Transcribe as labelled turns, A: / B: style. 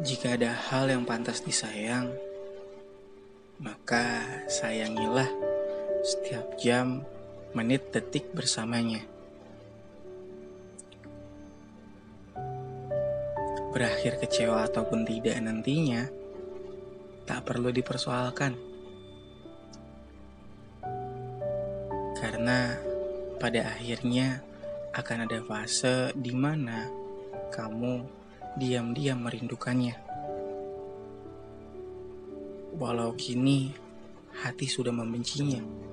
A: Jika ada hal yang pantas disayang, maka sayangilah setiap jam, menit, detik bersamanya. Berakhir kecewa ataupun tidak nantinya, tak perlu dipersoalkan. Karena pada akhirnya akan ada fase di mana kamu diam-diam merindukannya. Walau kini hati sudah membencinya.